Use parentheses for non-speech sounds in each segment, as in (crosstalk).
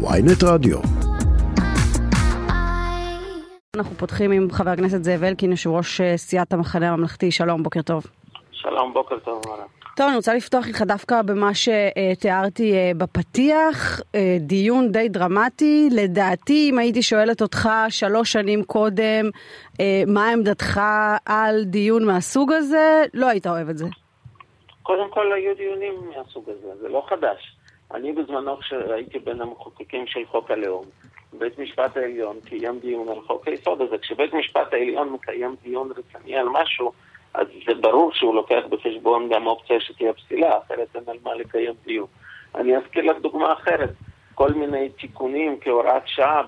ויינט רדיו. אנחנו פותחים עם חבר הכנסת זאב אלקין, יושב ראש אה, סיעת המחנה הממלכתי. שלום, בוקר טוב. שלום, בוקר טוב. טוב, אני רוצה לפתוח איתך דווקא במה שתיארתי אה, בפתיח, אה, דיון די דרמטי. לדעתי, אם הייתי שואלת אותך שלוש שנים קודם, מה עמדתך על דיון מהסוג הזה, לא היית אוהב את זה. קודם כל היו דיונים מהסוג הזה, זה לא חדש. אני בזמנו, כשהייתי בין המחוקקים של חוק הלאום, בית משפט העליון קיים דיון על חוק היסוד הזה. כשבית משפט העליון מקיים דיון רציני על משהו, אז זה ברור שהוא לוקח בחשבון גם אופציה שתהיה פסילה, אחרת אין על מה לקיים דיון. אני אזכיר לך דוגמה אחרת. כל מיני תיקונים כהוראת שעה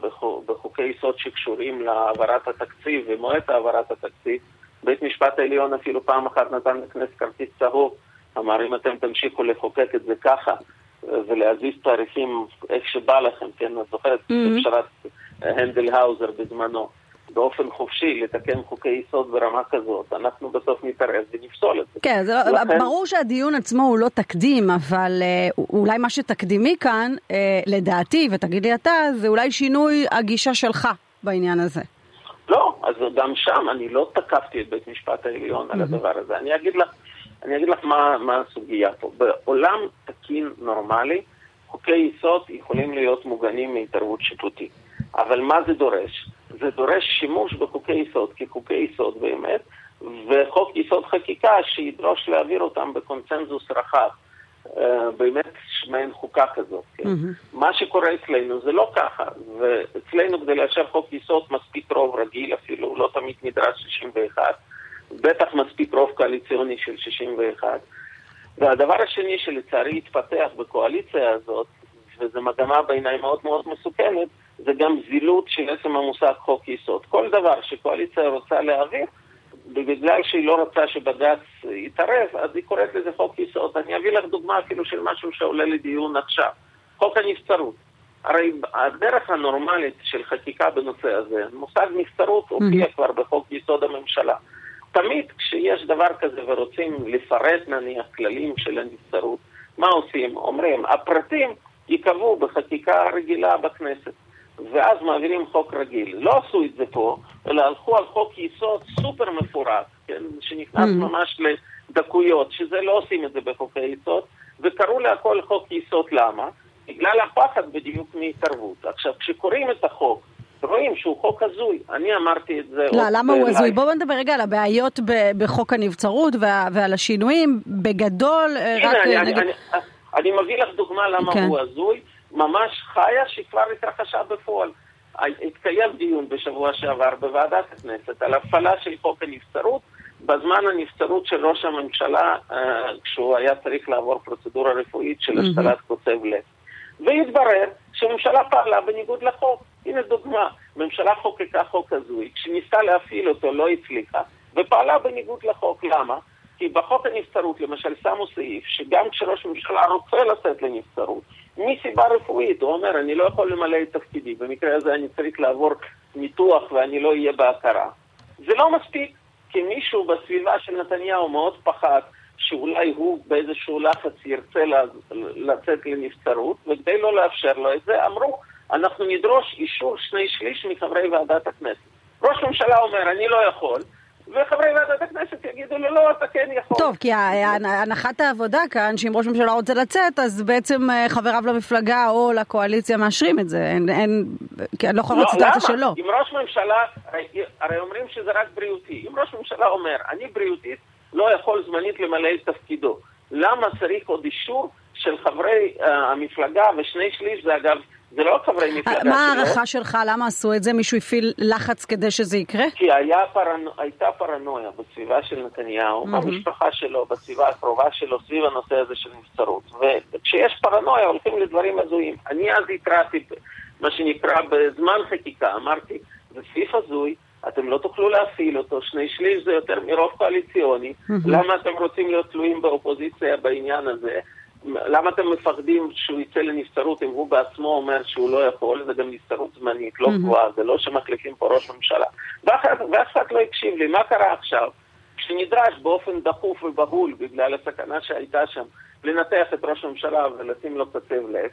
בחוקי יסוד שקשורים להעברת התקציב ומועד העברת התקציב. בית משפט העליון אפילו פעם אחת נתן לכנסת כרטיס צהוב, אמר אם אתם תמשיכו לחוקק את זה ככה, ולהזיז תאריכים איך שבא לכם, כן, את זוכרת את mm-hmm. פשרת הנדל האוזר בזמנו, באופן חופשי לתקן חוקי יסוד ברמה כזאת, אנחנו בסוף נתערב ונפסול את זה. כן, זה לא, לכן... ברור שהדיון עצמו הוא לא תקדים, אבל אה, אולי מה שתקדימי כאן, אה, לדעתי, ותגיד לי אתה, זה אולי שינוי הגישה שלך בעניין הזה. לא, אז גם שם אני לא תקפתי את בית משפט העליון mm-hmm. על הדבר הזה. אני אגיד לך, אני אגיד לך מה, מה הסוגיה פה. בעולם תקין נורמלי, חוקי יסוד יכולים להיות מוגנים מהתערבות שיפוטית. אבל מה זה דורש? זה דורש שימוש בחוקי יסוד כחוקי יסוד באמת, וחוק יסוד חקיקה שידרוש להעביר אותם בקונצנזוס רחב. Uh, באמת מעין חוקה כזאת. כן? Mm-hmm. מה שקורה אצלנו זה לא ככה, ואצלנו כדי לאשר חוק יסוד מספיק רוב רגיל אפילו, לא תמיד נדרש 61, בטח מספיק רוב קואליציוני של 61. והדבר השני שלצערי התפתח בקואליציה הזאת, וזו מגמה בעיניי מאוד מאוד מסוכנת, זה גם זילות של עצם המושג חוק יסוד. כל דבר שקואליציה רוצה להעביר, בגלל שהיא לא רוצה שבג"ץ יתערב, אז היא קוראת לזה חוק יסוד. אני אביא לך דוגמה אפילו של משהו שעולה לדיון עכשיו. חוק הנבצרות. הרי הדרך הנורמלית של חקיקה בנושא הזה, מושג נבצרות הופיע mm-hmm. כבר בחוק יסוד הממשלה. תמיד כשיש דבר כזה ורוצים לפרט נניח כללים של הנבצרות, מה עושים? אומרים, הפרטים ייקבעו בחקיקה רגילה בכנסת. ואז מעבירים חוק רגיל. לא עשו את זה פה, אלא הלכו על חוק יסוד סופר מפורט, כן, שנכנס mm. ממש לדקויות, שזה לא עושים את זה בחוקי יסוד, וקראו להכל חוק יסוד למה? בגלל הפחד בדיוק מהתערבות. עכשיו, כשקוראים את החוק, רואים שהוא חוק הזוי. אני אמרתי את זה... לא, למה הוא הזוי? בואו נדבר רגע על הבעיות בחוק הנבצרות ועל השינויים. בגדול, אה, רק אני, נגיד... אני, אני, אני מביא לך דוגמה למה כן. הוא הזוי. ממש חיה שכבר התרחשה בפועל. התקיים דיון בשבוע שעבר בוועדת הכנסת על הפעלה של חוק הנבצרות בזמן הנבצרות של ראש הממשלה אה, כשהוא היה צריך לעבור פרוצדורה רפואית של השתלת קוצב לב. והתברר שהממשלה פעלה בניגוד לחוק. הנה דוגמה, ממשלה חוקקה חוק הזוי, כשניסתה להפעיל אותו לא הצליחה, ופעלה בניגוד לחוק. למה? כי בחוק הנבצרות למשל שמו סעיף שגם כשראש ממשלה רוצה לצאת לנבצרות, מסיבה רפואית, הוא אומר, אני לא יכול למלא את תפקידי, במקרה הזה אני צריך לעבור ניתוח ואני לא אהיה בהכרה. זה לא מספיק, כי מישהו בסביבה של נתניהו מאוד פחד שאולי הוא באיזשהו לחץ ירצה לצאת לנבצרות, וכדי לא לאפשר לו את זה, אמרו, אנחנו נדרוש אישור שני שליש מחברי ועדת הכנסת. ראש ממשלה אומר, אני לא יכול, וחברי ועדת הכנסת יגידו לו, לא, אתה כן יכול. טוב, כי הנחת העבודה כאן, שאם ראש ממשלה רוצה לצאת, אז בעצם אה, חבריו למפלגה או לקואליציה מאשרים את זה. אין, אין, כי אני לא יכולה לראות סיטואציה שלא. אם ראש ממשלה, הרי אומרים שזה רק בריאותי. אם ראש ממשלה אומר, אני בריאותית, לא יכול זמנית למלא את תפקידו. למה צריך עוד אישור של חברי uh, המפלגה, ושני שליש זה אגב זה לא חברי מפלגה שלו. מה ההערכה שלך? למה עשו את זה? מישהו הפעיל לחץ כדי שזה יקרה? כי היה פרנ... הייתה פרנויה בסביבה של נתניהו, mm-hmm. במשפחה שלו, בסביבה הקרובה שלו, סביב הנושא הזה של נבצרות. וכשיש פרנויה הולכים לדברים הזויים. אני אז התרעתי, מה שנקרא, בזמן חקיקה, אמרתי, זה סעיף הזוי, אתם לא תוכלו להפעיל אותו, שני שליש זה יותר מרוב קואליציוני, mm-hmm. למה אתם רוצים להיות תלויים באופוזיציה בעניין הזה? למה אתם מפחדים שהוא יצא לנבצרות אם הוא בעצמו אומר שהוא לא יכול? זה גם נבצרות זמנית, לא קבועה, זה לא שמחליפים פה ראש ממשלה. ואף אחד לא הקשיב לי, מה קרה עכשיו? כשנדרש באופן דחוף ובהול, בגלל הסכנה שהייתה שם, לנתח את ראש הממשלה ולשים לו קצב לב,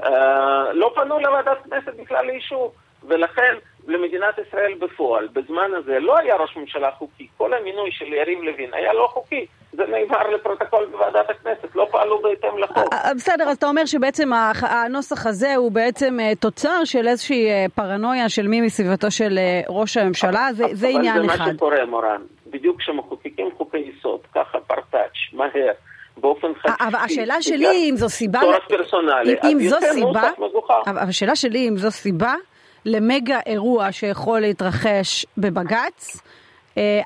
לא לא פנו לוועדת כנסת בכלל לאישור, ולכן למדינת ישראל בפועל, בזמן הזה לא היה ראש ממשלה חוקי. כל המינוי של יריב לוין היה לא חוקי. זה נאמר לפרוטוקול בוועדת הכנסת, לא פעלו בהתאם לחוק. אה, אה, בסדר, אז אתה אומר שבעצם הנוסח הזה הוא בעצם אה, תוצר של איזושהי פרנויה של מי מסביבתו של ראש הממשלה, זה, זה עניין אחד. אבל זה מה שקורה, מורן. בדיוק כשמחוקקים חוקי יסוד, ככה פרטאץ', מהר. באופן חצי. אבל השאלה שלי אם זו סיבה... צורך פרסונלי, אם זו סיבה... אבל השאלה שלי אם זו סיבה למגה אירוע שיכול להתרחש בבג"ץ,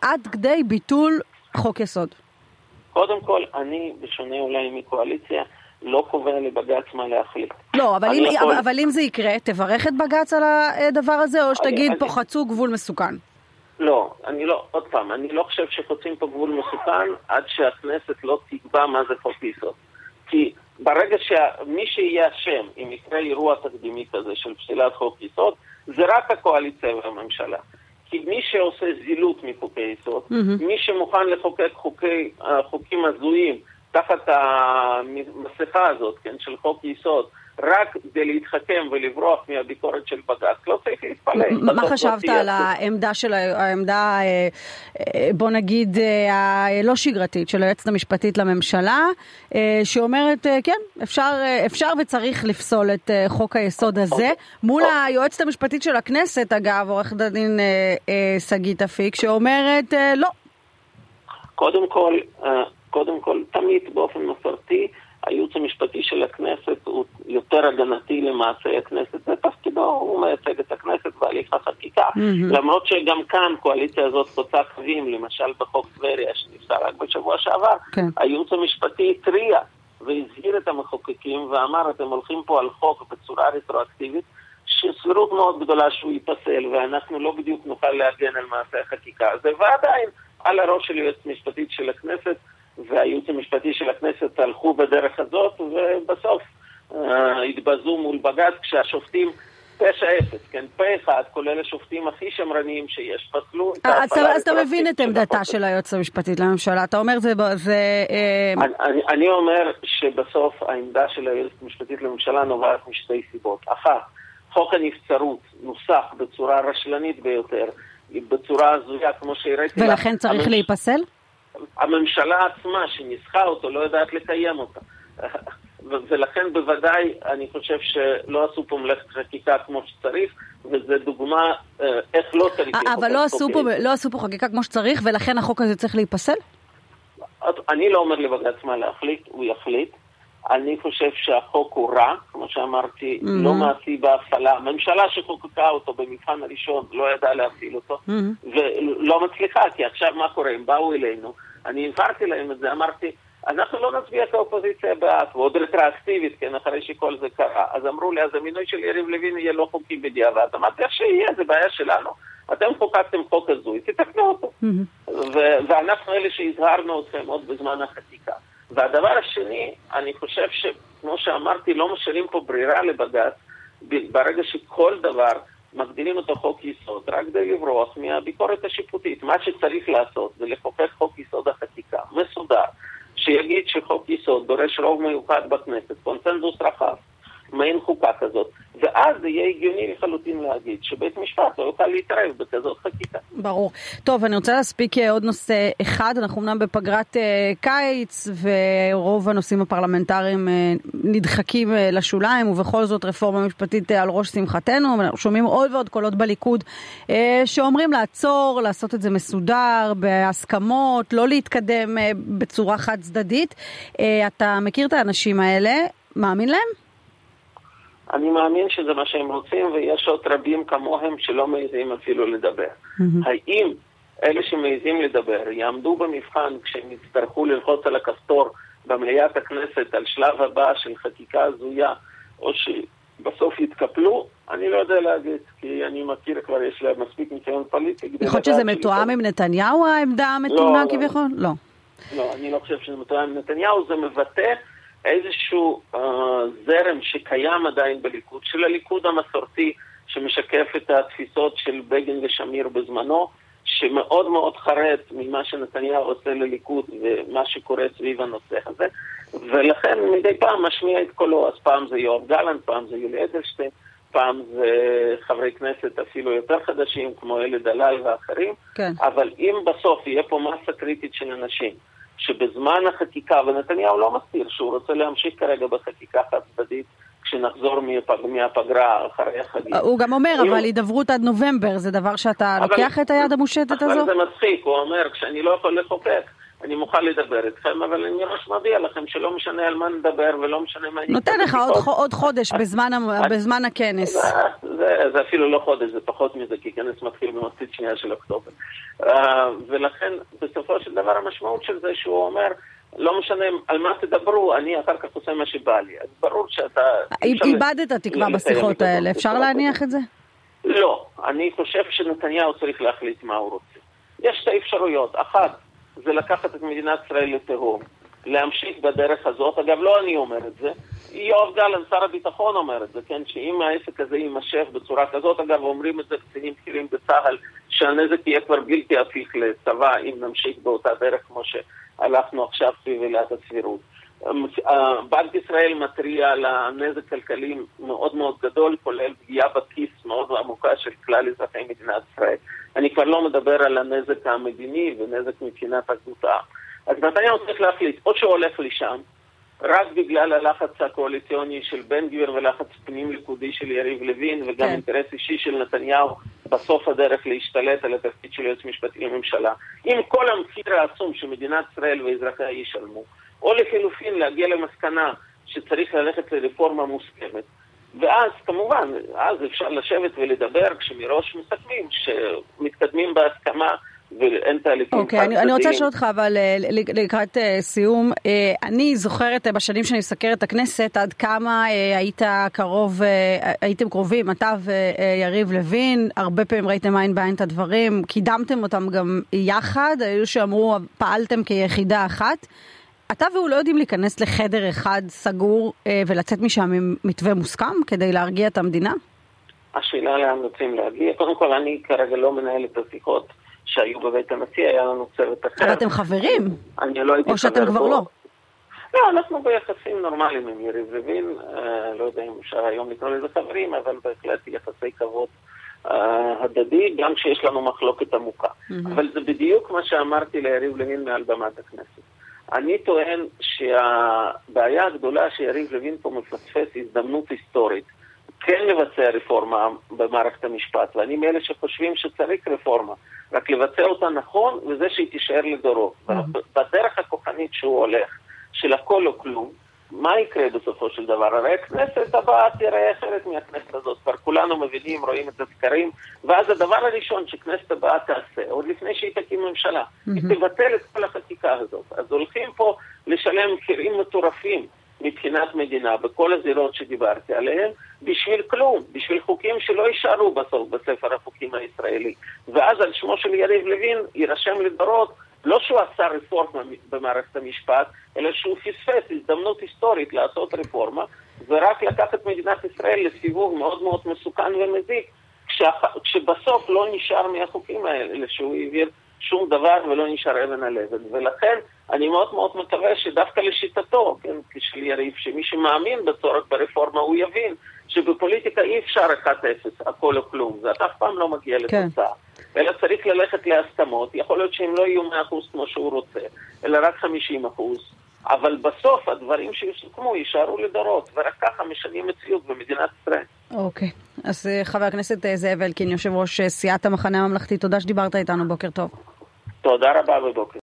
עד כדי ביטול חוק יסוד. קודם כל, אני, בשונה אולי מקואליציה, לא קובע לבג"ץ מה להחליט. לא, אבל אם, יכול... אבל אם זה יקרה, תברך את בג"ץ על הדבר הזה, או שתגיד אני, פה אני... חצו גבול מסוכן? לא, אני לא, עוד פעם, אני לא חושב שחוצים פה גבול מסוכן עד שהכנסת לא תקבע מה זה חוק יסוד. כי ברגע שמי שיהיה אשם אם יקרה אירוע תקדימי כזה של פסילת חוק יסוד, זה רק הקואליציה והממשלה. כי מי שעושה זילות מחוקי יסוד, mm-hmm. מי שמוכן לחוקק חוקי, אה, חוקים הזויים תחת המסכה הזאת, כן, של חוק יסוד, רק כדי להתחכם ולברוח מהביקורת של בג"ץ, לא צריך להתפלא. מה לא חשבת על העמדה של, העמדה, אה, אה, בוא נגיד, הלא שגרתית של היועצת המשפטית לממשלה, שאומרת, כן, אפשר, אפשר וצריך לפסול את חוק היסוד הזה, אוקיי. מול אוקיי. היועצת המשפטית של הכנסת, אגב, עורכת הדין שגית אפיק, שאומרת, לא. קודם כל, קודם כל, תמיד באופן מסורתי, הייעוץ המשפטי של הכנסת הוא יותר הגנתי למעשה הכנסת, זה תפקידו, הוא מייצג את הכנסת בהליך החקיקה. Mm-hmm. למרות שגם כאן קואליציה הזאת חוצה קווים, למשל בחוק טבריה שנפסל רק בשבוע שעבר. כן. הייעוץ המשפטי התריע והזהיר את המחוקקים ואמר, אתם הולכים פה על חוק בצורה רטרואקטיבית, שסבירות מאוד גדולה שהוא ייפסל, ואנחנו לא בדיוק נוכל להגן על מעשה החקיקה הזה, ועדיין, על הראש של יועצת משפטית של הכנסת, והייעוץ המשפטי של הכנסת הלכו בדרך הזאת, ובסוף אה, התבזו מול בג"ץ כשהשופטים תשע אפס, כן, פה אחד, כולל השופטים הכי שמרניים שיש, פסלו את ההפעלה... אז אתה מבין את עמדתה של היועצת המשפטית לממשלה, אתה אומר זה... זה אה... אני, אני אומר שבסוף העמדה של היועצת המשפטית לממשלה נובעת משתי סיבות. אחת, חוק הנבצרות נוסח בצורה רשלנית ביותר, בצורה הזויה, כמו שהראיתי לך. ולכן צריך. להיפסל? הממשלה עצמה שניסחה אותו לא יודעת לקיים אותה. (laughs) ולכן בוודאי אני חושב שלא עשו פה מלאכת חקיקה כמו שצריך, וזו דוגמה אה, איך לא צריך... אבל לא עשו, פה, לא עשו פה חקיקה כמו שצריך, ולכן החוק הזה צריך להיפסל? אני לא אומר לבג"ץ מה להחליט, הוא יחליט. אני חושב שהחוק הוא רע, כמו שאמרתי, mm-hmm. לא מעשי בהפעלה. הממשלה שחוקקה אותו במבחן הראשון לא ידעה להפעיל אותו, mm-hmm. ולא מצליחה, כי עכשיו מה קורה? הם באו אלינו, אני הבהרתי להם את זה, אמרתי, אנחנו לא נצביע כאופוזיציה בעד, ועוד רטרואקטיבית, כן, אחרי שכל זה קרה. אז אמרו לי, אז המינוי של יריב לוין יהיה לא חוקי בדיעבד. אמרתי, איך שיהיה, זה בעיה שלנו. אתם חוקקתם חוק הזוי, תתקנו אותו. Mm-hmm. ואנחנו אלה שהזהרנו אתכם עוד בזמן החקיקה. והדבר השני, אני חושב שכמו שאמרתי, לא משאירים פה ברירה לבג"ץ, ברגע שכל דבר מגדילים אותו חוק יסוד, רק כדי לברוח מהביקורת השיפוטית. מה שצריך לעשות זה לחוקק חוק יסוד החקיקה, מסודר, שיגיד שחוק יסוד דורש רוב מיוחד בכנסת, קונצנזוס רחב, מעין חוקה כזאת, ואז זה יהיה הגיוני לחלוטין להגיד שבית משפט לא יוכל להתערב בכזאת חקיקה. ברור. טוב, אני רוצה להספיק אה, עוד נושא אחד, אנחנו אמנם בפגרת uh, קיץ ורוב הנושאים הפרלמנטריים uh, נדחקים uh, לשוליים ובכל זאת רפורמה משפטית uh, על ראש שמחתנו, אנחנו שומעים עוד ועוד קולות בליכוד uh, שאומרים לעצור, לעשות את זה מסודר, בהסכמות, לא להתקדם uh, בצורה חד צדדית. Uh, אתה מכיר את האנשים האלה, מאמין להם? אני מאמין שזה מה שהם רוצים, ויש עוד רבים כמוהם שלא מעזים אפילו לדבר. Mm-hmm. האם אלה שמעזים לדבר יעמדו במבחן כשהם יצטרכו ללחוץ על הכפתור במליאת הכנסת על שלב הבא של חקיקה הזויה, או שבסוף יתקפלו? אני לא יודע להגיד, כי אני מכיר כבר, יש להם מספיק ניסיון פוליטי. יכול להיות שזה מתואם עם נתניהו, העמדה המתונה לא, כביכול? לא. לא, אני לא חושב שזה מתואם עם נתניהו, זה מבטא איזשהו uh, זרם שקיים עדיין בליכוד, של הליכוד המסורתי, שמשקף את התפיסות של בגין ושמיר בזמנו, שמאוד מאוד חרד ממה שנתניהו עושה לליכוד ומה שקורה סביב הנושא הזה, ולכן מדי פעם משמיע את קולו, אז פעם זה יואב גלנט, פעם זה יולי אדלשטיין, פעם זה חברי כנסת אפילו יותר חדשים, כמו אלי דלל ואחרים, כן. אבל אם בסוף יהיה פה מסה קריטית של אנשים, שבזמן החקיקה, ונתניהו לא מסתיר שהוא רוצה להמשיך כרגע בחקיקה חד צדדית, כשנחזור מהפג... מהפגרה אחרי החגים. הוא גם אומר, אם... אבל הידברות עד נובמבר זה דבר שאתה אבל... לוקח את היד המושטת אבל הזו? אבל זה מצחיק, הוא אומר, כשאני לא יכול לחוקק, אני מוכן לדבר איתכם, אבל אני מראש מודיע לכם שלא משנה על מה נדבר ולא משנה מה... נותן לך עוד, עוד חודש בזמן, בזמן הכנס. זה, זה, זה אפילו לא חודש, זה פחות מזה, כי כנס מתחיל במחצית שנייה של אוקטובר. Uh, ולכן, בסופו של דבר המשמעות של זה שהוא אומר, לא משנה על מה תדברו, אני אחר כך עושה מה שבא לי. אז ברור שאתה... איבדת תקווה בשיחות האלה, אפשר להניח את זה? לא, אני חושב שנתניהו צריך להחליט מה הוא רוצה. יש שתי אפשרויות. אחת, זה לקחת את מדינת ישראל לתהום, להמשיך בדרך הזאת. אגב, לא אני אומר את זה, יואב גלנט, שר הביטחון אומר את זה, כן, שאם העסק הזה יימשך בצורה כזאת, אגב, אומרים את זה קצינים בכירים בצה"ל, שהנזק יהיה כבר בלתי הפיך לצבא אם נמשיך באותה דרך כמו שהלכנו עכשיו סביב עילת הסבירות. בנק ישראל מתריע על הנזק כלכלי מאוד מאוד גדול, כולל פגיעה בכיס מאוד עמוקה של כלל אזרחי מדינת ישראל. אני כבר לא מדבר על הנזק המדיני ונזק מבחינת אחדות העם. אז נתניהו צריך להחליט, או שהוא הולך לשם, רק בגלל הלחץ הקואליציוני של בן גביר ולחץ פנים ליכודי של יריב לוין וגם כן. אינטרס אישי של נתניהו בסוף הדרך להשתלט על התפקיד של יועץ משפטי לממשלה. עם כל המחיר העצום שמדינת ישראל ואזרחיה ישלמו, או לחילופין להגיע למסקנה שצריך ללכת לרפורמה מוסכמת. ואז כמובן, אז אפשר לשבת ולדבר כשמראש מסכמים שמתקדמים בהסכמה ואין תהליכים אוקיי, okay, אני, אני רוצה לשאול אותך, אבל אה, לקראת uh, סיום, uh, אני זוכרת בשנים שאני מסקרת את הכנסת, עד כמה היית קרוב, הייתם קרובים, אתה ויריב לוין, הרבה פעמים ראיתם עין בעין את הדברים, קידמתם אותם גם יחד, היו שאמרו, פעלתם כיחידה אחת. אתה והוא לא יודעים להיכנס לחדר אחד סגור אה, ולצאת משם עם מתווה מוסכם כדי להרגיע את המדינה? השאלה לאן רוצים להגיע. קודם כל, אני כרגע לא מנהל את השיחות שהיו בבית הנשיא, היה לנו צוות אחר. אבל אתם חברים? אני לא הייתי או שאתם כבר לא? לא, אנחנו ביחסים נורמליים עם יריב לוין, אה, לא יודע אם אפשר היום לקרוא לזה חברים, אבל בהחלט יחסי כבוד אה, הדדי, גם כשיש לנו מחלוקת עמוקה. Mm-hmm. אבל זה בדיוק מה שאמרתי ליריב לוין מעל במת הכנסת. אני טוען שהבעיה הגדולה שיריב לוין פה מפספס הזדמנות היסטורית כן לבצע רפורמה במערכת המשפט, ואני מאלה שחושבים שצריך רפורמה, רק לבצע אותה נכון וזה שהיא תישאר לדורות. Mm-hmm. בדרך הכוחנית שהוא הולך, של הכל או כלום, מה יקרה בסופו של דבר? הרי הכנסת הבאה תראה אחרת מהכנסת הזאת, כבר כולנו מבינים, רואים את הסקרים, ואז הדבר הראשון שכנסת הבאה תעשה, עוד לפני שהיא תקים ממשלה, mm-hmm. היא תבטל את כל החקיקה הזאת. אז הולכים פה לשלם מחירים מטורפים מבחינת מדינה בכל הזירות שדיברתי עליהן, בשביל כלום, בשביל חוקים שלא יישארו בסוף בספר החוקים הישראלי. ואז על שמו של יריב לוין יירשם לדורות לא שהוא עשה רפורמה במערכת המשפט, אלא שהוא פספס הזדמנות היסטורית לעשות רפורמה, ורק לקח את מדינת ישראל לסיבוב מאוד מאוד מסוכן ומזיק. כשבסוף לא נשאר מהחוקים האלה שהוא העביר שום דבר ולא נשאר אבן על אבן. ולכן אני מאוד מאוד מקווה שדווקא לשיטתו, כן, של יריב, שמי שמאמין בצורך ברפורמה הוא יבין שבפוליטיקה אי אפשר 1-0, הכל או כלום, זה אף פעם לא מגיע כן. לתוצאה. אלא צריך ללכת להסכמות, יכול להיות שהם לא יהיו 100% כמו שהוא רוצה, אלא רק 50%, אבל בסוף הדברים שיסוכמו יישארו לדורות, ורק ככה משנים מציאות במדינת ישראל. אוקיי, אז אה, חבר הכנסת אה, זאב אלקין, יושב ראש אה, סיעת המחנה הממלכתי, תודה שדיברת איתנו, בוקר טוב. תודה רבה ובוקר.